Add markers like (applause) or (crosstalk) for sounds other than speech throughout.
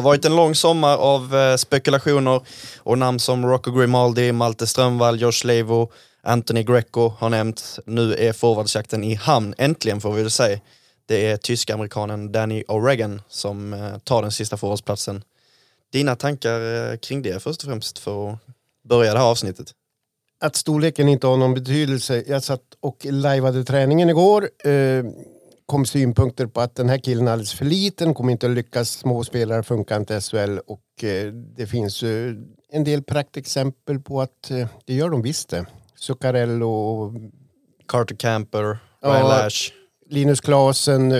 har varit en lång sommar av eh, spekulationer och namn som Rocco Grimaldi, Malte Strömvall, Josh Levo, Anthony Greco har nämnts. Nu är forwardsjakten i hamn, äntligen får vi väl säga. Det är tysk-amerikanen Danny O'Regan som eh, tar den sista forwardsplatsen. Dina tankar eh, kring det först och främst för att börja det här avsnittet? Att storleken inte har någon betydelse. Jag satt och lajvade träningen igår. Eh, Kom synpunkter på att den här killen är alldeles för liten, kommer inte att lyckas, småspelare funkar inte SHL och eh, det finns eh, en del praktexempel på att eh, det gör de visst det. Zuccarello, Carter Camper, Ja. Ryan Lash. Linus Klasen,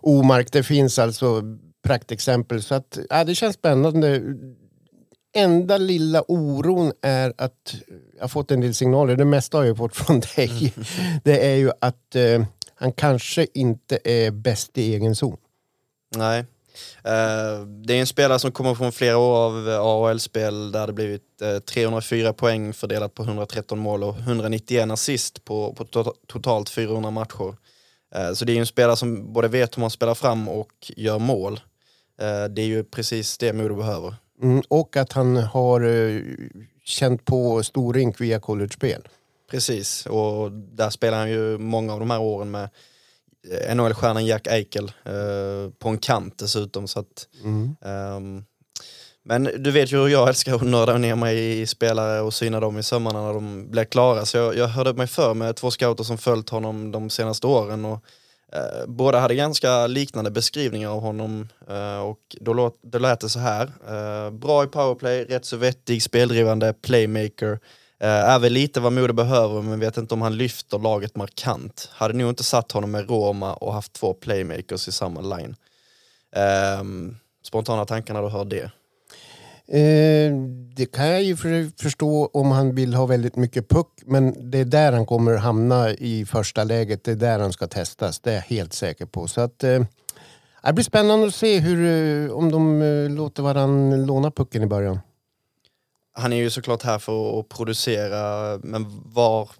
Omark, det finns alltså praktexempel så att ja, det känns spännande. Enda lilla oron är att jag har fått en del signaler, det mesta har jag fått från dig. Det är ju att han kanske inte är bäst i egen zon. Nej. Eh, det är en spelare som kommer från flera år av eh, AHL-spel där det blivit eh, 304 poäng fördelat på 113 mål och 191 assist på, på to- totalt 400 matcher. Eh, så det är en spelare som både vet hur man spelar fram och gör mål. Eh, det är ju precis det Modo behöver. Mm, och att han har eh, känt på storrink via college-spel. Precis, och där spelar han ju många av de här åren med eh, NHL-stjärnan Jack Eichel eh, på en kant dessutom. Så att, Mm. ehm, men du vet ju hur jag älskar att nörda ner mig i spelare och syna dem i sömmarna när de blir klara. Så jag, jag hörde mig för med två scouter som följt honom de senaste åren. Och, eh, båda hade ganska liknande beskrivningar av honom eh, och då, låt, då lät det så här. Eh, bra i powerplay, rätt så vettig, speldrivande, playmaker. Eh, är väl lite vad Modo behöver men vet inte om han lyfter laget markant. Hade nog inte satt honom med Roma och haft två playmakers i samma line. Ehm, spontana tankar när du hör det. Eh, det kan jag ju för, förstå om han vill ha väldigt mycket puck men det är där han kommer hamna i första läget. Det är där han ska testas. Det är jag helt säker på. Så att, eh, det blir spännande att se hur, eh, om de eh, låter varann låna pucken i början. Han är ju såklart här för att producera, men var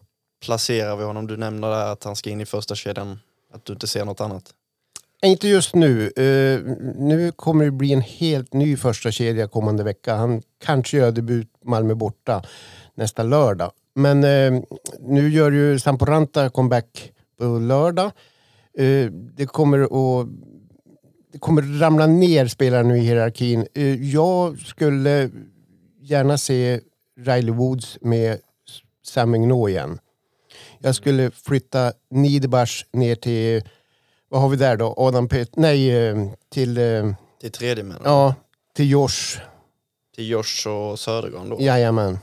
placerar vi honom? Du nämner där att han ska in i första kedjan, att du inte ser något annat. Inte just nu. Uh, nu kommer det bli en helt ny första kedja kommande vecka. Han kanske gör debut Malmö borta nästa lördag. Men uh, nu gör ju Samporanta comeback på lördag. Uh, det kommer att det kommer ramla ner spelare nu i hierarkin. Jag skulle gärna se Riley Woods med Sam Mignaud igen. Jag skulle flytta Niederbach ner till vad har vi där då? Adam Pet... Nej, eh, till... eh, Till tredje men Ja, till Josh. till Josh och Södergran då. Jajamän.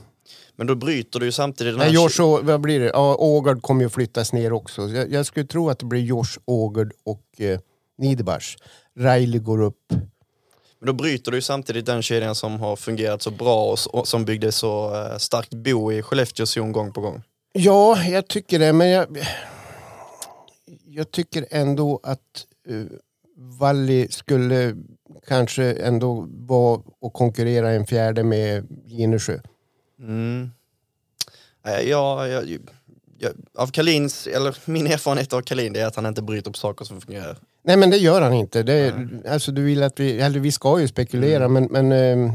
Men då bryter du ju samtidigt den Nej, här... Josh och, vad blir det? Ja, Ågard kommer ju flyttas ner också. Jag, jag skulle tro att det blir Josh, Ågard och eh, Niederbach. Riley går upp. Men då bryter du samtidigt den kedjan som har fungerat så bra och, som byggde så eh, starkt bo i Skellefteås zon gång på gång. Ja, jag tycker det, men jag... Jag tycker ändå att uh, Valli skulle kanske ändå vara och konkurrera en fjärde med Ginesjö. Mm. Nej, Ja, jag, jag, av Kalins, eller min erfarenhet av Kalin är att han inte bryter på saker som fungerar. Nej men det gör han inte. Det, alltså, du vill att vi, eller vi ska ju spekulera men, men eh,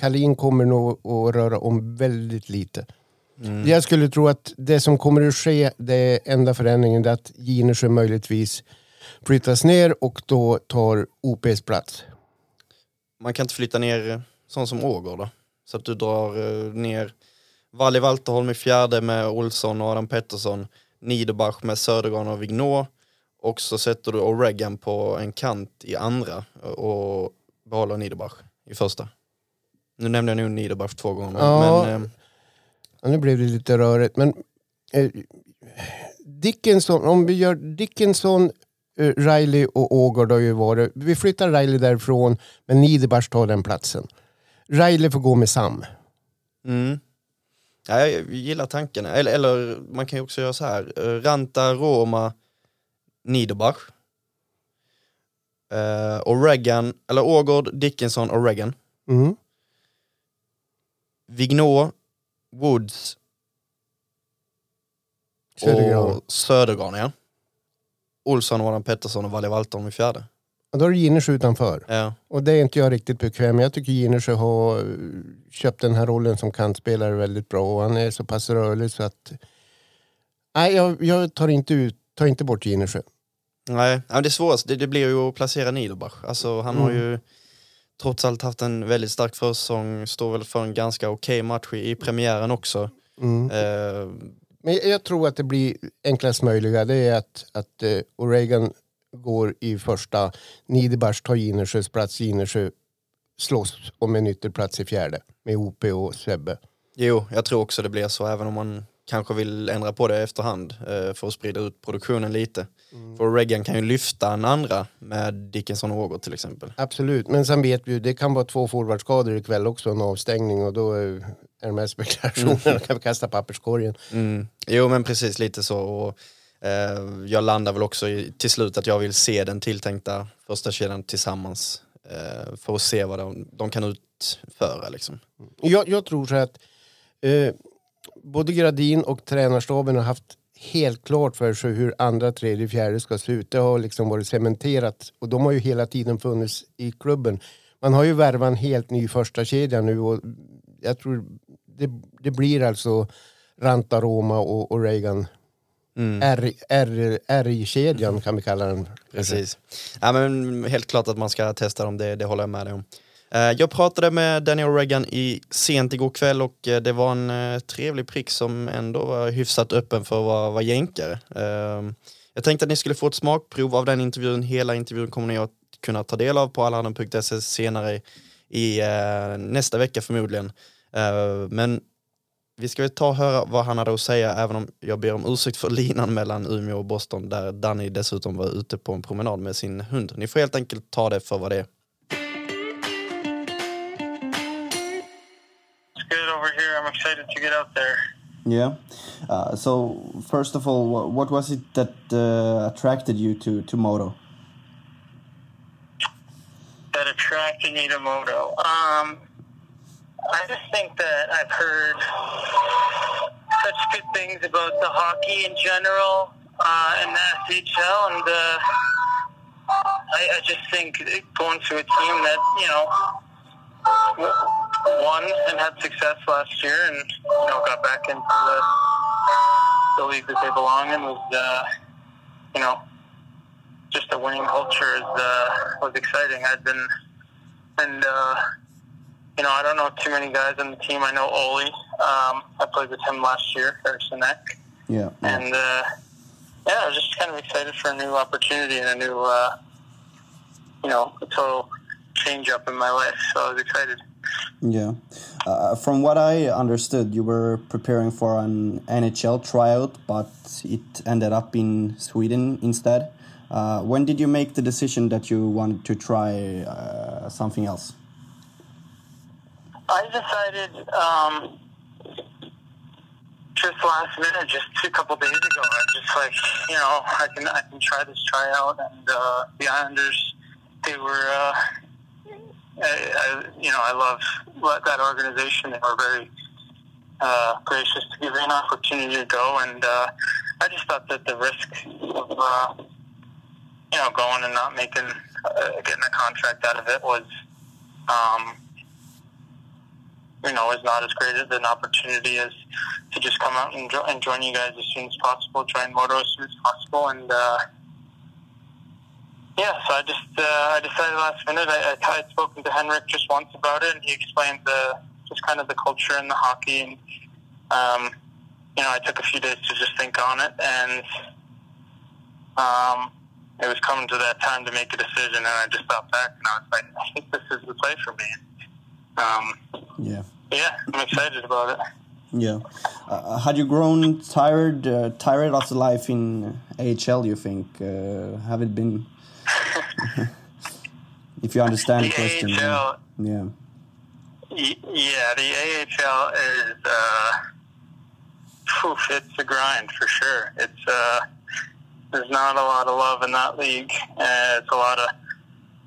Kalin kommer nog att röra om väldigt lite. Jag skulle tro att det som kommer att ske, det enda förändringen, är att Ginesjö möjligtvis flyttas ner och då tar OPs plats. Man kan inte flytta ner eh, sån som Ågård då? Så att du drar eh, ner Valli Walterholm i fjärde med Olsson och Adam Pettersson, Niederbach med Södergran och Vignå och så sätter du O'Regan på en kant i andra och behåller Niederbach i första. Nu nämnde jag nog Niederbach två gånger Ja. men eh, Ja, nu blev det lite rörigt men eh, Dickinson, om vi gör Dickinson, Eh, Riley och Ågård har ju varit... Vi flyttar Riley därifrån, men Niederbach tar den platsen. Riley får gå med Sam. Mm. Ja, jag gillar tanken. Eller, eller man kan ju också göra så här. Eh, Ranta, Roma, Niederbach. Uh, och Reagan, eller Ågård, Dickinson och Reagan. Mm. Vignå, Woods Södergran. och Södergran, ja. Olsson, Adam Pettersson och Valle Walton i fjärde. Och då är det Ginesjö utanför. Ja. Och det är inte jag riktigt bekväm med. Jag tycker Ginesjö har eh, köpt den här rollen som kantspelare väldigt bra och han är så pass rörlig så att... Nej, jag, jag tar, inte ut, tar inte bort Ginesjö. Nej, det svåraste det, det blir ju att placera Niederbach. Alltså, han har Mm. ju trots allt haft en väldigt stark försäsong, står väl för en ganska okej match i, i premiären också. Mm. Eh, Men jag- tror att det blir enklast möjliga. Det är att, att uh, O'Regan går i första. Niederbach tar Ginesjös plats. Ginesjö slåss om en ytterplats i fjärde. Med OP och Sebbe. jo, jag tror också det blir så, även om man kanske vill ändra på det efterhand eh, för att sprida ut produktionen lite. För Reagan kan ju lyfta en andra med Dickinson och Ågård till exempel. Absolut, men sen vet vi ju det kan vara två forwardskador ikväll också, en avstängning och då är är de här spekulationerna kan vi kasta papperskorgen. Mm. Jo men precis lite så. Och, eh, jag landar väl också i, till slut att jag vill se den tilltänkta första kedjan tillsammans. Eh, för att se vad de, de kan utföra liksom. Jag, jag tror så att eh, både Gradin och tränarstaben har haft helt klart för sig hur andra, tredje, fjärde ska se ut. Det har liksom varit cementerat och de har ju hela tiden funnits i klubben. Man har ju värvat en helt ny första kedja nu och jag tror det, det blir alltså Ranta, Roma och, och Reagan. Mm. R- R- R-kedjan kan vi kalla den. Precis. Ja, men helt klart att man ska testa dem, det, det håller jag med dig om. Eh, jag pratade med Daniel Reagan i sent igår kväll och eh, det var en eh, trevlig prick som ändå var hyfsat öppen för att vara, vara jänkare. Ehm, jag tänkte att ni skulle få ett smakprov av den intervjun. Hela intervjun kommer ni att kunna ta del av på allahandeln.se senare i, nästa vecka förmodligen. Ehm, men vi ska väl ta och höra vad han hade att säga även om jag ber om ursäkt för (laughs) linan mellan Umeå och Boston där Danny dessutom var ute på en promenad med sin hund. Ni får helt enkelt ta det för vad det är. Over here. I'm excited to get out there. Yeah. Uh, so first of all, what, what was it that uh, attracted you to to moto? That attracted me to moto. Um, I just think that I've heard such good things about the hockey in general uh, and the SHL, and uh, I, I just think going to a team that you know won and had success last year, and you know got back into the, the league that they belong in was, uh, you know, just a winning culture is uh, was exciting. I've been, and uh, you know, I don't know too many guys on the team. I know Oli. Um, I played with him last year, Harrison Eck, Yeah. and uh, yeah, I was just kind of excited for a new opportunity and a new, uh, you know, a total change up in my life. So I was excited. Yeah. Uh, from what I understood, you were preparing for an NHL tryout, but it ended up in Sweden instead. Uh, when did you make the decision that you wanted to try uh, something else? I decided um, just last minute, just a couple days ago. I was just like, you know, I can I can try this tryout, and uh, the Islanders, they were, uh, I, you know, I love that organization. They were very uh, gracious to give me an opportunity to go, and uh, I just thought that the risk of, uh, you know, going and not making uh, getting a contract out of it was. Um, you know, is not as great as an opportunity as to just come out and, jo- and join you guys as soon as possible, join Moto as soon as possible, and uh, yeah. So I just uh, I decided last minute. I, I had spoken to Henrik just once about it, and he explained the just kind of the culture and the hockey, and um, you know, I took a few days to just think on it, and um, it was coming to that time to make a decision, and I just thought back, and I was like, I think this is the play for me. Um, Yeah. yeah, I'm excited about it. Yeah. Uh, had you grown tired uh, tired of the life in AHL? You think? Uh, have it been? (laughs) if you understand the, The question. AHL Yeah. Yeah, the AHL is uh, poof, it's a grind for sure. It's uh, there's not a lot of love in that league. Uh, it's a lot of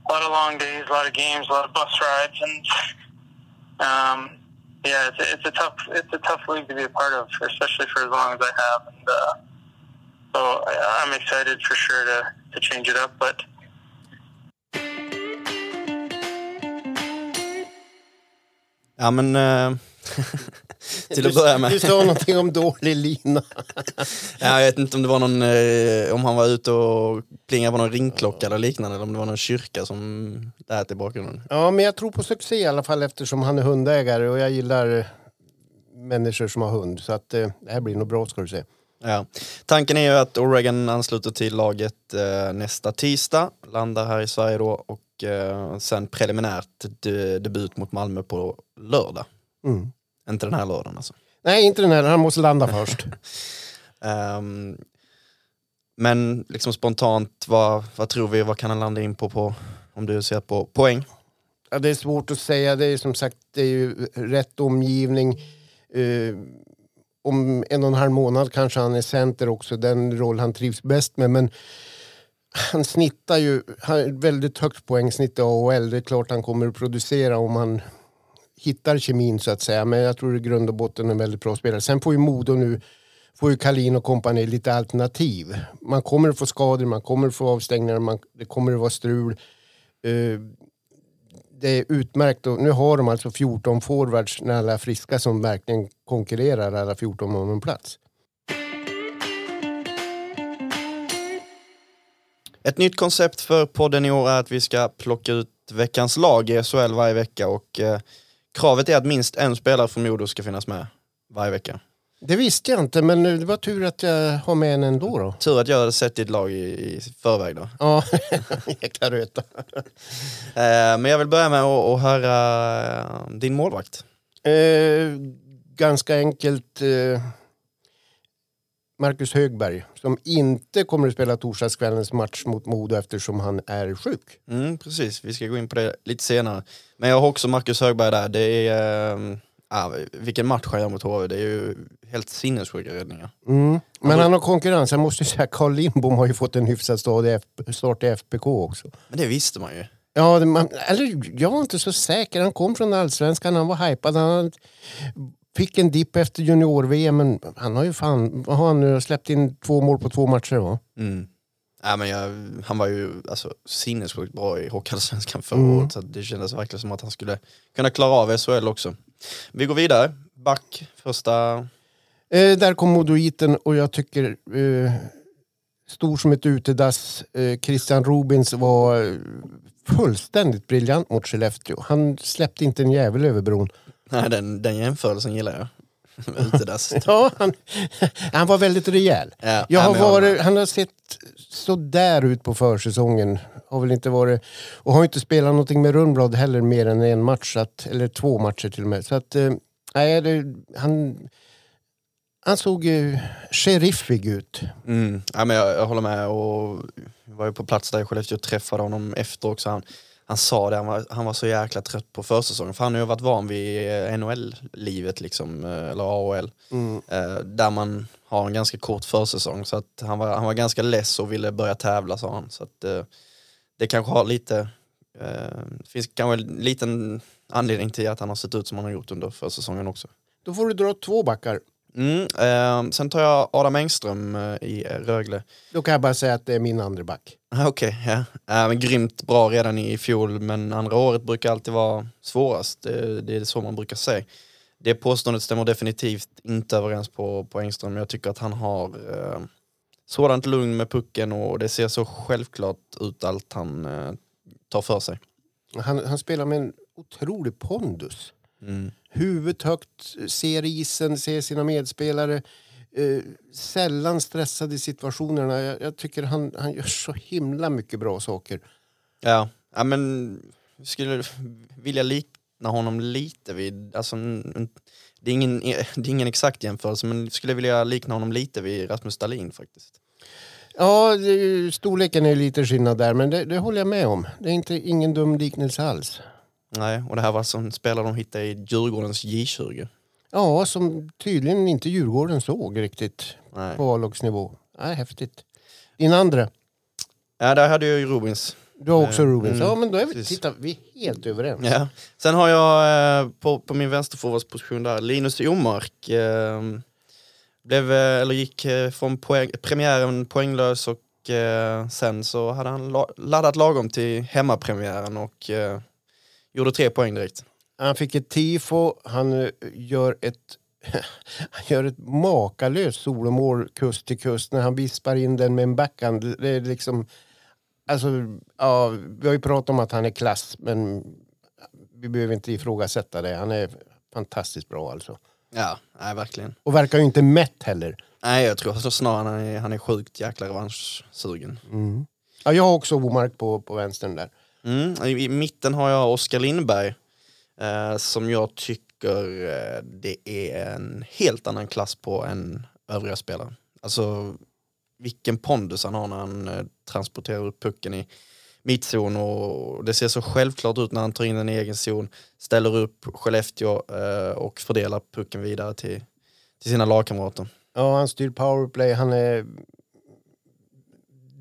a lot of long days, a lot of games, a lot of bus rides, and um, yeah, it's a, it's a tough it's a tough league to be a part of, especially for as long as I have. And uh, so I, I'm excited for sure to to change it up, but. Ja men, eh, (laughs) till att börja Du med. sa någonting om dålig lina. Ja, jag vet inte om det var någon, eh, om han var ute och plingade på någon ringklocka eller liknande, eller om det var någon kyrka som lät i bakgrunden. Ja, men jag tror på succé i alla fall eftersom han är hundägare och jag gillar människor som har hund. Så att eh, det här blir nog bra ska du se. Ja. Tanken är ju att Oregon ansluter till laget eh, nästa tisdag, landar här i Sverige då och eh, sen preliminärt de, debut mot Malmö på lördag. Mm. Inte den här lördagen alltså. Nej, inte den här. Han måste landa först. (laughs) Ehm, men liksom spontant, vad, vad tror vi, vad kan han landa in på, på om du ser på poäng? Ja, det är svårt att säga. Det är som sagt det är ju rätt omgivning. Eh, om en och en halv månad kanske han är center också, den roll han trivs bäst med. Men han snittar ju, han väldigt högt poängsnitt i AHL. Det är klart han kommer att producera om han hittar kemin så att säga. Men jag tror i grund och botten är en väldigt bra spelare. Sen får ju Modo nu, får ju Kalin och kompani lite alternativ. Man kommer att få skador, man kommer att få avstängningar, man, det kommer att vara strul. Uh, det är utmärkt. Och nu har de alltså 14 forwards när alla är friska som verkligen konkurrerar alla 14 om en plats. Ett nytt koncept för podden i år är att vi ska plocka ut veckans lag i SHL varje vecka och eh, kravet är att minst en spelare från Modo ska finnas med varje vecka. Det visste jag inte, men det var tur att jag har med en ändå. Då. Tur att jag hade sett ditt lag i, i förväg då. Ja, (laughs) jäkla röta. (laughs) Eh, men jag vill börja med att, att höra eh, din målvakt. Eh, ganska enkelt. Eh, Marcus Högberg, som inte kommer att spela torsdagskvällens match mot Modo eftersom han är sjuk. Mm, precis, vi ska gå in på det lite senare. Men jag har också Marcus Högberg där. Det är, ah, vilken match han gör mot HV. Det är ju helt sinnessjuka räddningar. Mm. Men han har konkurrens. Jag måste säga Carl Lindbom har ju fått en hyfsad start i, F- start i FBK också. Men det visste man ju. Ja, man, eller jag är inte så säker. Han kom från allsvenskan, han var hypad. Han fick en dipp efter junior-VM, men han har ju fan, vad har han nu, släppt in två mål på två matcher va? Mm. Ja, men jag, han var ju alltså, sinnessjukt bra i Hockeyallsvenskan förra Mm. året så det kändes verkligen som att han skulle kunna klara av SHL också. Vi går vidare. Back, första... Eh, där kom Modoiten och jag tycker eh, stor som ett utedass. Eh, Christian Rubins var fullständigt briljant mot Skellefteå. Han släppte inte en jävel över bron. Nej, den, den jämförelsen gillar jag. (laughs) Utedass. Ja, han, han var väldigt rejäl. Ja, Jag ja, har varit, han har sett så där ut på försäsongen. Har väl inte varit, och har inte spelat någonting med Rundblad heller mer än en match, att, eller två matcher till och med. Så att, eh, nej, det, han, han såg eh, sheriffig ut. Mm. Ja, men jag, jag håller med och var ju på plats där i Skellefteå och träffade honom efter också. Han, han sa det, han var, han var så jäkla trött på försäsongen för han har ju varit van vid eh, NHL-livet liksom, eh, eller AHL. Eh, där man har en ganska kort försäsong så att han var, han var ganska less och ville börja tävla sa han. Så att, det kanske har lite, det finns kanske en liten anledning till att han har sett ut som han har gjort under försäsongen också. Då får du dra två backar. Mm, eh, sen tar jag Adam Engström eh, i Rögle. Då kan jag bara säga att det är min andra back. Ah, Okej, ja. Äh, men grymt bra redan i fjol men andra året brukar alltid vara svårast. Det, det är så man brukar säga. Det påståendet stämmer definitivt inte överens på, på Engström. Jag tycker att han har eh, sådant lugn med pucken och det ser så självklart ut allt han eh, tar för sig. Han, han spelar med en otrolig pondus. Mm. Huvudet högt, ser isen, ser sina medspelare. Eh, sällan stressad i situationerna. Jag, jag tycker han, han gör så himla mycket bra saker. Ja, ja men skulle vilja likna honom lite vid, alltså det, är ingen, det är ingen exakt jämförelse men skulle vilja likna honom lite vid Rasmus Dahlin faktiskt. Ja, det, storleken är lite skillnad där, men det, det håller jag med om. Det är inte, ingen dum liknelse alls. Nej, och det här var alltså en spelare de hittade i Djurgårdens J20. Ja, som tydligen inte Djurgården såg riktigt Nej. på A-lagsnivå. Ja, häftigt. Din andra? Ja, där hade jag ju Rubins. Du har också Eh, Rubens. mm, ja, men då är vi, precis. titta, vi är helt överens. Ja. Sen har jag eh, på, på min vänsterforwardsposition där Linus Omark. Eh, blev, eller gick eh, från poäng, premiären poänglös och eh, sen så hade han la, laddat lagom till hemmapremiären och eh, gjorde tre poäng direkt. Han fick ett tifo, han eh, gör ett, (laughs) han gör ett makalöst solomål kust till kust när han vispar in den med en backhand. Det är liksom, alltså, ja, vi har ju pratat om att han är klass, men vi behöver inte ifrågasätta det. Han är fantastiskt bra alltså. Ja, nej verkligen. Och verkar ju inte mätt heller. Nej, jag tror så snarare han är, han är sjukt jäkla revanschsugen. Ja, jag har också Bomark på, på vänstern där. Mm. I, I mitten har jag Oskar Lindberg eh, som jag tycker eh, det är en helt annan klass på än övriga spelare. Alltså vilken pondus han har när han eh, transporterar upp pucken i mittzon och det ser så självklart ut när han tar in den i egen zon, ställer upp Skellefteå eh, och fördelar pucken vidare till, till sina lagkamrater. Ja, han styr powerplay, han är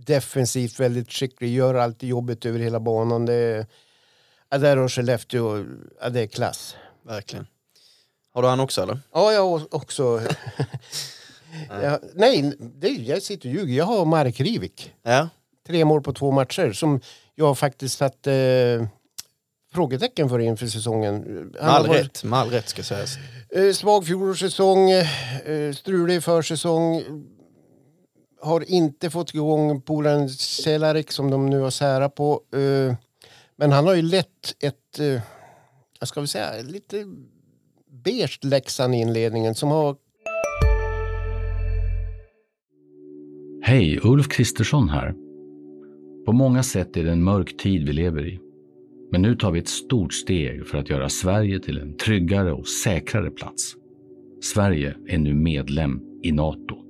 defensivt väldigt skicklig, gör alltid jobbet över hela banan. Det är, ja, där har Skellefteå, ja, det är klass. Verkligen. Har du han också eller? Ja, jag har också... (laughs) ja, nej, det, jag sitter och ljuger. Jag har Mark Rivik. Ja, Tre mål på två matcher som jag faktiskt satt eh, frågetecken för inför säsongen. Han har all varit- rätt, med all rätt ska sägas. Eh, svag fjolårssäsong, eh, strulig försäsong. Har inte fått igång polaren Cehlarik som de nu har sära på. Eh, men han har ju lett ett, eh, vad ska vi säga, lite beige Leksand i inledningen som har Hej, Ulf Kristersson här. På många sätt är det en mörk tid vi lever i. Men nu tar vi ett stort steg för att göra Sverige till en tryggare och säkrare plats. Sverige är nu medlem i Nato.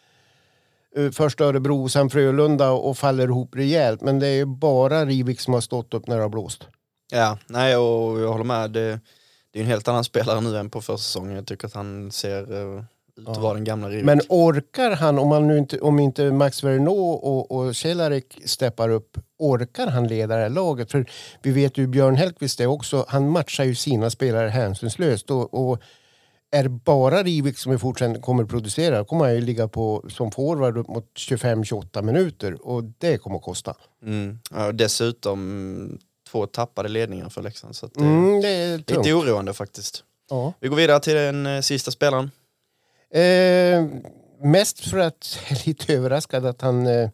först Örebro, sen Frölunda och faller ihop rejält. Men det är ju bara Rivik som har stått upp när det har blåst. Ja, nej och jag håller med. Det, det är en helt annan spelare nu än på försäsongen. Jag tycker att han ser uh, ut att vara den gamla Rivik. Men orkar han, om, han nu inte, om inte Max Verneau och, och Cehlarik steppar upp, orkar han leda det här laget? För vi vet ju Björn Hellkvist är också, han matchar ju sina spelare hänsynslöst. Och, och är bara Rivik som i fortsättningen kommer att producera, kommer han ju ligga på som forward upp mot 25-28 minuter. Och det kommer att kosta. Mm. Ja, och dessutom två tappade ledningar för Leksand. Så det Mm, det är tungt. lite oroande faktiskt. Ja. Vi går vidare till den eh, sista spelaren. Eh, mest för att (laughs) jag är lite överraskad att han eh,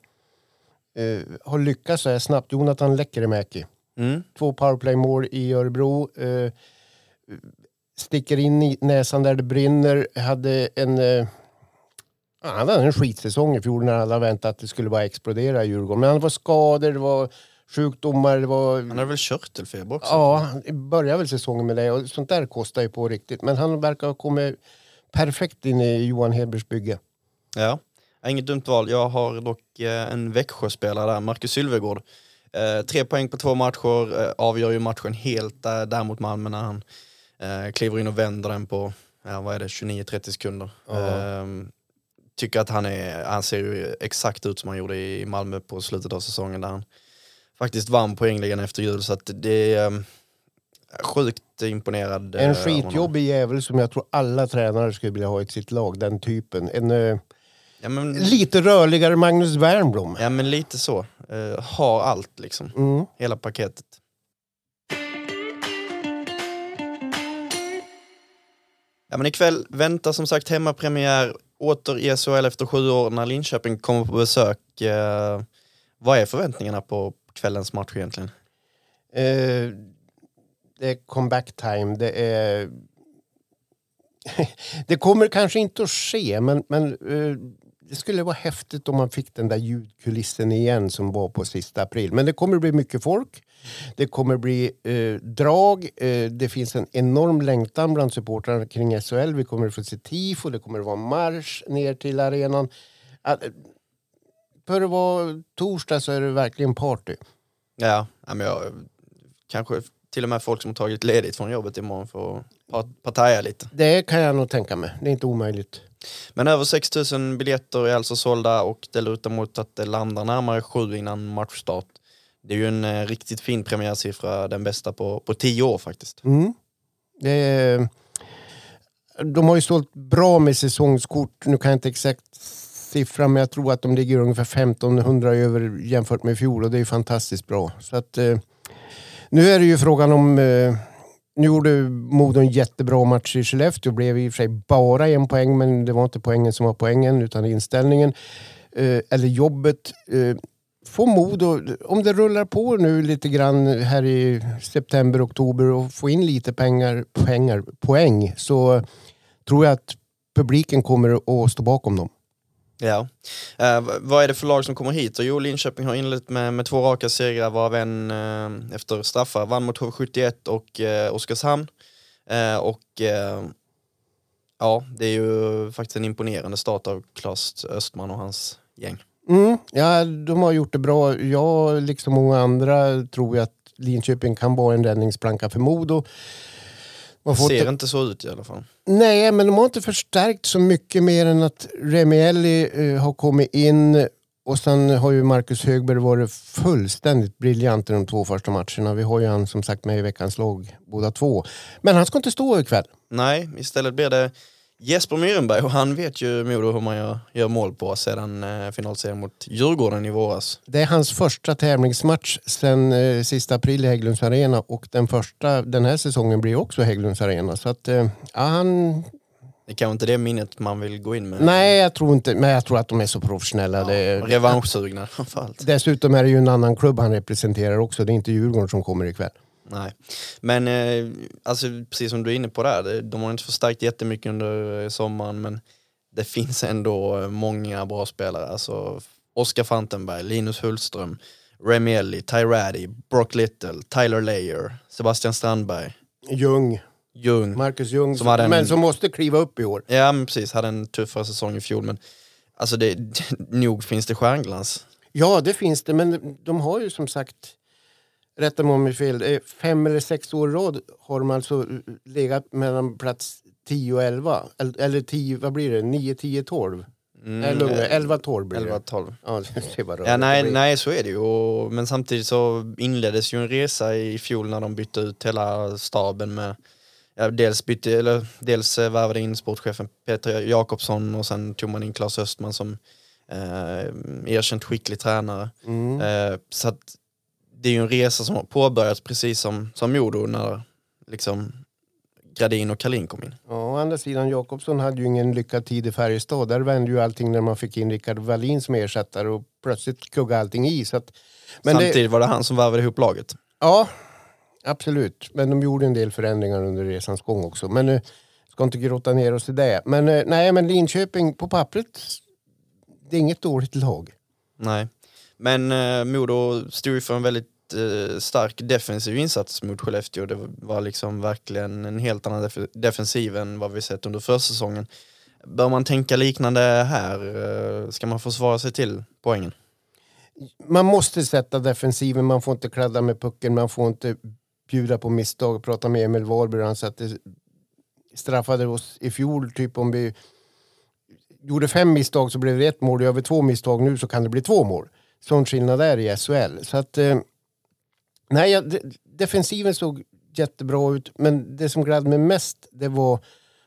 eh, har lyckats så här snabbt. Jonathan Lekkerimäki. Mm. Två powerplay-mål i Örebro. Eh, sticker in i näsan där det brinner. Hade en... Eh, han hade en skitsäsong i fjol när alla väntade att det skulle bara explodera i Djurgården. Men det var skador, det var sjukdomar, det var... Han har väl körtelfeber också? Ja, han började väl säsongen med det och sånt där kostar ju på riktigt. Men han verkar ha kommit perfekt in i Johan Hedbergs bygge. Ja, inget dumt val. Jag har dock eh, en Växjöspelare där, Marcus Sylvegård. Eh, tre poäng på två matcher, eh, avgör ju matchen helt där, där mot Malmö när han eh, kliver in och vänder den på, ja, vad är det, 29-30 sekunder. Eh, tycker att han, är, han ser ju exakt ut som han gjorde i Malmö på slutet av säsongen där han faktiskt vann poängligan efter jul så att det är eh, sjukt imponerad. eh, En skitjobbig jävel som jag tror alla tränare skulle vilja ha i sitt lag, den typen. En eh, Ja men, lite rörligare Magnus Wernbloom. ja men lite så. Eh, har allt liksom. Mm. Hela paketet.「Ja, men ikväll väntar som sagt hemmapremiär åter i SHL efter sju år när Linköping kommer på besök. Eh, vad är förväntningarna på kvällens match egentligen? Eh, det är comeback time. Det är... (laughs) det kommer kanske inte att ske, men, men eh, det skulle vara häftigt om man fick den där ljudkulissen igen som var på sista april. Men det kommer bli mycket folk. Det kommer bli eh, drag. Eh, det finns en enorm längtan bland supportrarna kring SHL. Vi kommer få se tifo. Det kommer vara marsch ner till arenan. Att, eh, för att vara torsdag så är det verkligen party. Ja, men jag, kanske till och med folk som har tagit ledigt från jobbet imorgon för att partaja lite. Det kan jag nog tänka mig. Det är inte omöjligt. Men över 6000 biljetter är alltså sålda och det lutar mot att det landar närmare sju innan matchstart. Det är ju en eh, riktigt fin premiärsiffra, den bästa på, på tio år faktiskt. Mm. Är, de har ju sålt bra med säsongskort. Nu kan jag inte exakt siffra men jag tror att de ligger ungefär 1500 över jämfört med i fjol och det är fantastiskt bra. Så att, eh, nu är det ju frågan om eh, nu gjorde Modo en jättebra match i Skellefteå. blev i och för sig bara en poäng, men det var inte poängen som var poängen utan inställningen. Eh, eller jobbet. Eh, få Modo, om det rullar på nu lite grann här i september, oktober och få in lite pengar, pengar, poäng så tror jag att publiken kommer att stå bakom dem. Ja. Uh, vad är det för lag som kommer hit? jo, Linköping har inlett med, med två raka segrar varav en uh, efter straffar. Vann mot HV71 och uh, Oskarshamn. Uh, och ja, det är ju faktiskt en imponerande start av Klas Östman och hans gäng. Mm, ja, de har gjort det bra. Jag, liksom många andra, tror att Linköping kan vara en räddningsplanka för Modo. Det ser inte så ut i alla fall. Nej, men de har inte förstärkt så mycket mer än att Remielli eh, har kommit in och sen har ju Marcus Högberg varit fullständigt briljant i de två första matcherna. Vi har ju han som sagt med i veckans lag båda två. Men han ska inte stå ikväll. Nej, istället blir det Jesper Myrenberg och han vet ju Modo hur man gör, gör mål på sedan eh, finalserien mot Djurgården i våras. Det är hans första tävlingsmatch sedan eh, sista april i Hägglunds Arena och den första den här säsongen blir också Hägglunds Arena. Så att, eh, ja, han... Det är kanske inte det minnet man vill gå in med. Nej, jag tror inte, men jag tror att de är så professionella. Ja, det, revanschsugna (laughs) framförallt. Dessutom är det ju en annan klubb han representerar också. Det är inte Djurgården som kommer ikväll. Nej, men eh, alltså, precis som du är inne på där, de har inte förstärkt jättemycket under sommaren men det finns ändå många bra spelare. Alltså, Oskar Fantenberg, Linus Hultström, Remielli, Tyradi, Brock Little, Tyler Layer, Sebastian Strandberg. Ljung. Ljung. Marcus Ljung, som en, men som måste kliva upp i år. Ja, men precis. Hade en tuffare säsong i fjol. Men alltså det, (laughs) nog finns det stjärnglans. Ja, det finns det. Men de har ju som sagt rätta mig om jag fel, fem eller sex år i rad har de alltså legat mellan plats 10 och 11. Eller 10, vad blir det? 9, 10, 12? Mm, eller 11, 12 blir det. 11, 12. Ja, (laughs) det ja, nej, nej, så är det ju. Men samtidigt så inleddes ju en resa i fjol när de bytte ut hela staben med ja, dels, bytte, eller, dels eh, värvade in sportchefen Peter Jakobsson och sen tog man in Claes Östman som eh, erkänt skicklig tränare. Mm. Eh, så att det är ju en resa som har påbörjats precis som, som Modo när liksom Gradin och Kalin kom in. Ja, å andra sidan, Jakobsson hade ju ingen lyckad tid i Färjestad. Där vände ju allting när man fick in Rickard Wallin som ersättare och plötsligt kuggade allting i. Så att, men Samtidigt det, var det han som värvade ihop laget. Ja, absolut. Men de gjorde en del förändringar under resans gång också. Men nu ska inte grotta ner oss i det. Men eh, nej, men Linköping på pappret, det är inget dåligt lag. Nej. Men eh, Modo stod ju för en väldigt eh, stark defensiv insats mot Skellefteå. Det var liksom verkligen en helt annan def defensiv än vad vi sett under försäsongen. Bör man tänka liknande här? Eh, ska man försvara sig till poängen? Man måste sätta defensiven, man får inte kladda med pucken, man får inte bjuda på misstag. Prata med Emil Wahlberg. han satte, straffade oss i fjol, typ om vi gjorde fem misstag så blev det ett mål. Gör vi två misstag nu så kan det bli två mål sån skillnad är i SHL. Så att, eh, nej, ja, defensiven såg jättebra ut, men det som gladde mig mest det var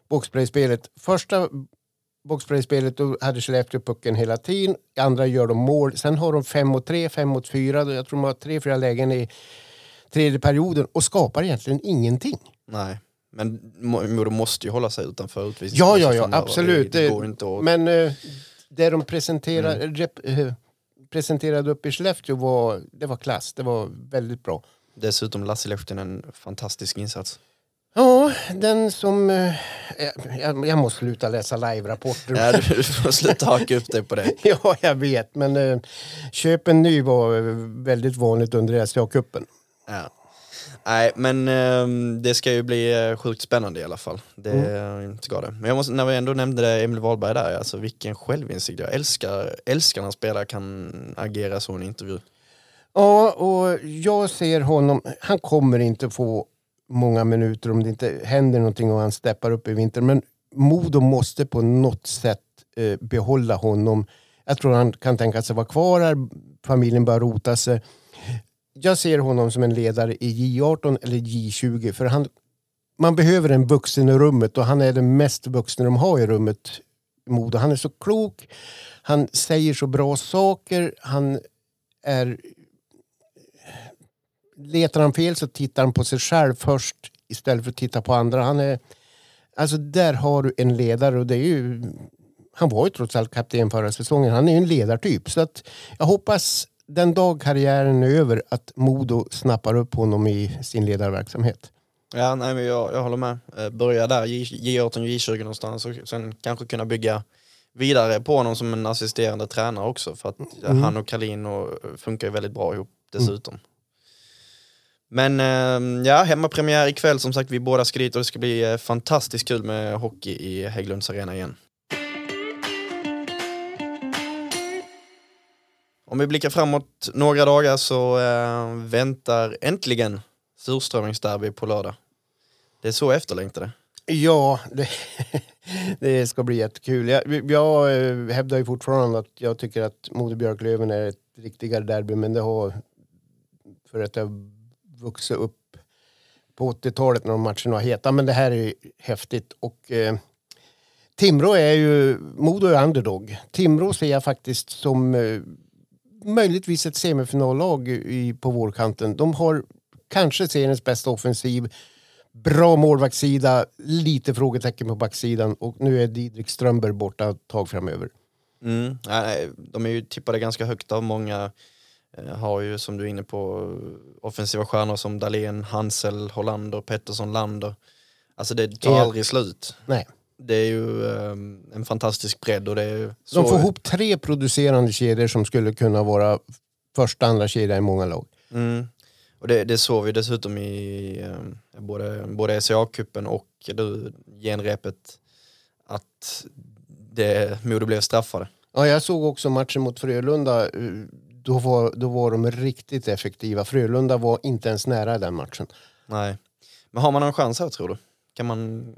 boxplayspelet. Första boxplayspelet då hade Skellefteå pucken hela tiden, andra gör de mål. Sen har de fem mot tre, fem mot fyra. Jag tror de har tre, fyra lägen i tredje perioden och skapar egentligen ingenting. Nej, Men Modo måste ju hålla sig utanför Ja, utvisningsbåset ja, ja, framöver. absolut. Det, det. Men eh, det de presenterar, rep, eh, presenterade upp i Skellefteå var, det var klass. Det var väldigt bra. Dessutom Lasse Lehtinen, en fantastisk insats. Ja, den som... Eh, jag, jag måste sluta läsa live-rapporter. Ja, du, får sluta haka upp dig på det. (laughs) ja, jag vet. Men eh, köp en ny var väldigt vanligt under SCA-cupen. Ja. Nej, men ehm, det ska ju bli eh, sjukt spännande i alla fall. Det Mm. ska det. Men jag måste, när vi ändå nämnde det, Emil Wahlberg där, alltså vilken självinsikt. Jag älskar, älskar när spelare kan agera så i en intervju. Ja, och jag ser honom... Han kommer inte få många minuter om det inte händer någonting och han steppar upp i vinter. Men Modo måste på något sätt eh, behålla honom. Jag tror han kan tänka sig vara kvar här. Familjen bör rota sig. Jag ser honom som en ledare i J18 eller J20. För han, man behöver en vuxen i rummet och han är den mest vuxna de har i rummet. Modo. Han är så klok. Han säger så bra saker. Han är letar han fel så tittar han på sig själv först istället för att titta på andra. Han är, alltså där har du en ledare och det är ju, han var ju trots allt kapten förra säsongen. Han är ju en ledartyp. Så att jag hoppas den dag karriären är över att Modo snappar upp honom i sin ledarverksamhet. Ja, nej, men jag, jag håller med. Eh, börja där, J- J18, J20 någonstans och sen kanske kunna bygga vidare på honom som en assisterande tränare också. För att eh, Mm. han och Kalin funkar ju väldigt bra ihop dessutom. Men eh, ja, hemmapremiär ikväll som sagt, vi båda ska dit och det ska bli eh, fantastiskt kul med hockey i Hägglunds arena igen. Om vi blickar framåt några dagar så eh, väntar äntligen surströmmingsderby på lördag. Det är så efterlängtade. Ja, det, (laughs) det ska bli jättekul. Jag, jag hävdar ju fortfarande att jag tycker att Modo Björklöven är ett riktigare derby men det har för att jag vuxit upp på 80-talet när de matcherna var heta. Men det här är häftigt och eh, Timrå är ju, Modo är underdog. Timrå ser jag faktiskt som eh, möjligtvis ett semifinallag i, på vårkanten. De har kanske seriens bästa offensiv. Bra målvaktssida, lite frågetecken på backsidan och nu är Didrik Strömberg borta ett tag framöver. Mm. De är ju tippade ganska högt av många. eh, Har ju som du är inne på offensiva stjärnor som Dahlén, Hansel, Hollander, Pettersson, Lander. Alltså det tar aldrig slut. Nej. Det är ju eh, en fantastisk bredd och det är så... De får ihop tre producerande kedjor som skulle kunna vara första andra kedja i många lag. Mm. Och det, det såg vi dessutom i eh, både, både SCA-cupen och du, genrepet att det, Modo blev straffade. Ja, jag såg också matchen mot Frölunda. eh, Då var, då var de riktigt effektiva. Frölunda var inte ens nära den matchen. Nej. Men har man någon chans här tror du? Kan man...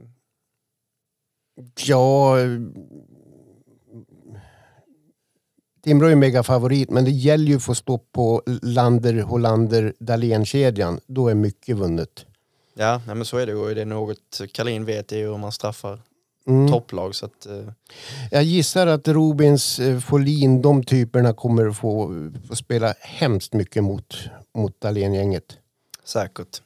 Ja... Timrå är megafavorit, men det gäller ju att få stå på Lander, Hollander, Dahlén-kedjan. Då är mycket vunnet. Ja, nej, men så är det. Och Det är något Kalin vet är ju hur man straffar Mm. topplag. Så att, eh, Jag gissar att Robins, eh, Folin, de typerna kommer att få, få spela hemskt mycket mot, mot Dahlén-gänget. säkert.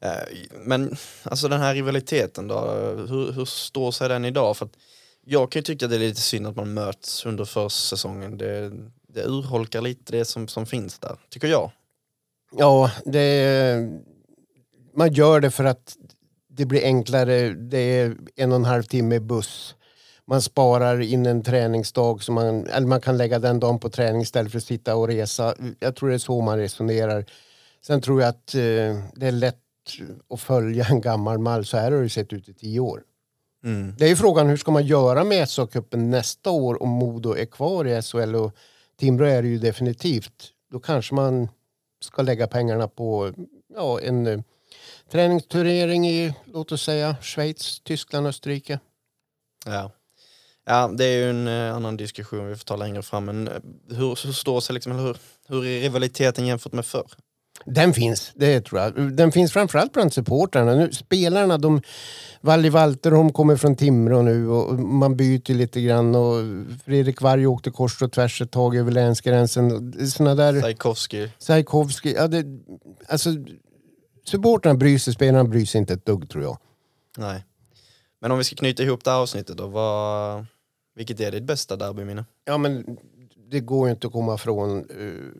Eh, men alltså den här rivaliteten då, hur, hur står sig den idag? För att jag kan ju tycka att det är lite synd att man möts under försäsongen. Det, det urholkar lite det som, som finns där, tycker jag. Ja, det, man gör det för att det blir enklare. Det är en och en halv timme buss. Man sparar in en träningsdag, så man, eller man kan lägga den dagen på träning istället för att sitta och resa. Jag tror det är så man resonerar. Sen tror jag att eh, det är lätt att följa en gammal mall. Så här har det sett ut i tio år. Mm. Det är ju frågan hur ska man göra med SHL-cupen nästa år om Modo är kvar i SHL och Timrå är det ju definitivt. Då kanske man ska lägga pengarna på ja, en eh, träningsturnering i, låt oss säga, Schweiz, Tyskland, Österrike. Ja. ja, det är ju en eh, annan diskussion vi får ta längre fram. Men eh, hur, hur står sig liksom, hur, hur är rivaliteten jämfört med förr? Den finns, det tror jag. Den finns framförallt bland supportrarna. Nu, spelarna, de, Valli Walterholm kommer från Timrå nu och man byter lite grann. Och Fredrik Varg åkte kors och tvärs ett tag över länsgränsen. Såna där... Sajkovskij, Sajkovskij, ja det, alltså supportrarna bryr sig, spelarna bryr sig inte ett dugg tror jag. Nej. Men om vi ska knyta ihop det här avsnittet då, vad, vilket är ditt bästa derbyminne? Ja, men det går ju inte att komma från uh,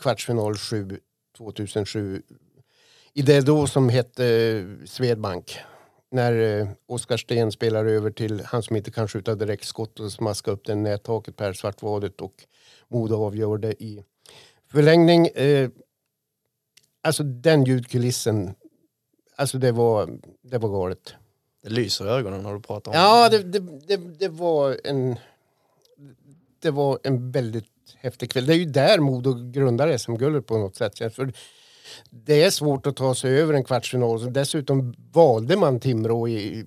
kvartsfinal 7 2007. I det då som hette uh, Swedbank. När uh, Oskar Sten spelar över till han som inte kan skjuta direktskott och smaska upp den nättaket Per Svartvadet och Modo avgör det i förlängning. Uh, alltså den ljudkulissen, alltså det var, det var galet. Det lyser i ögonen när du pratar om Ja, det, det, det, det var en... Det var en väldigt häftig kväll. Det är ju där Modo grundar SM-guldet på något sätt. För det är svårt att ta sig över en kvartsfinal. Dessutom valde man Timrå i,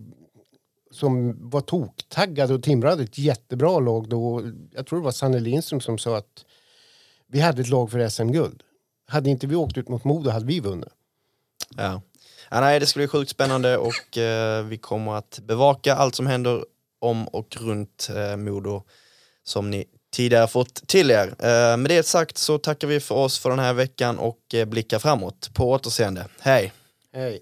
som var toktaggade och Timrå hade ett jättebra lag då. Jag tror det var Sanne Lindström som sa att vi hade ett lag för SM-guld. Hade inte vi åkt ut mot Modo hade vi vunnit. Ja. Ja, nej, det ska bli sjukt spännande och (laughs) eh, vi kommer att bevaka allt som händer om och runt eh, Modo som ni tidigare fått till er. Eh, med det sagt så tackar vi för oss för den här veckan och eh, blickar framåt. På återseende. Hej! Hej.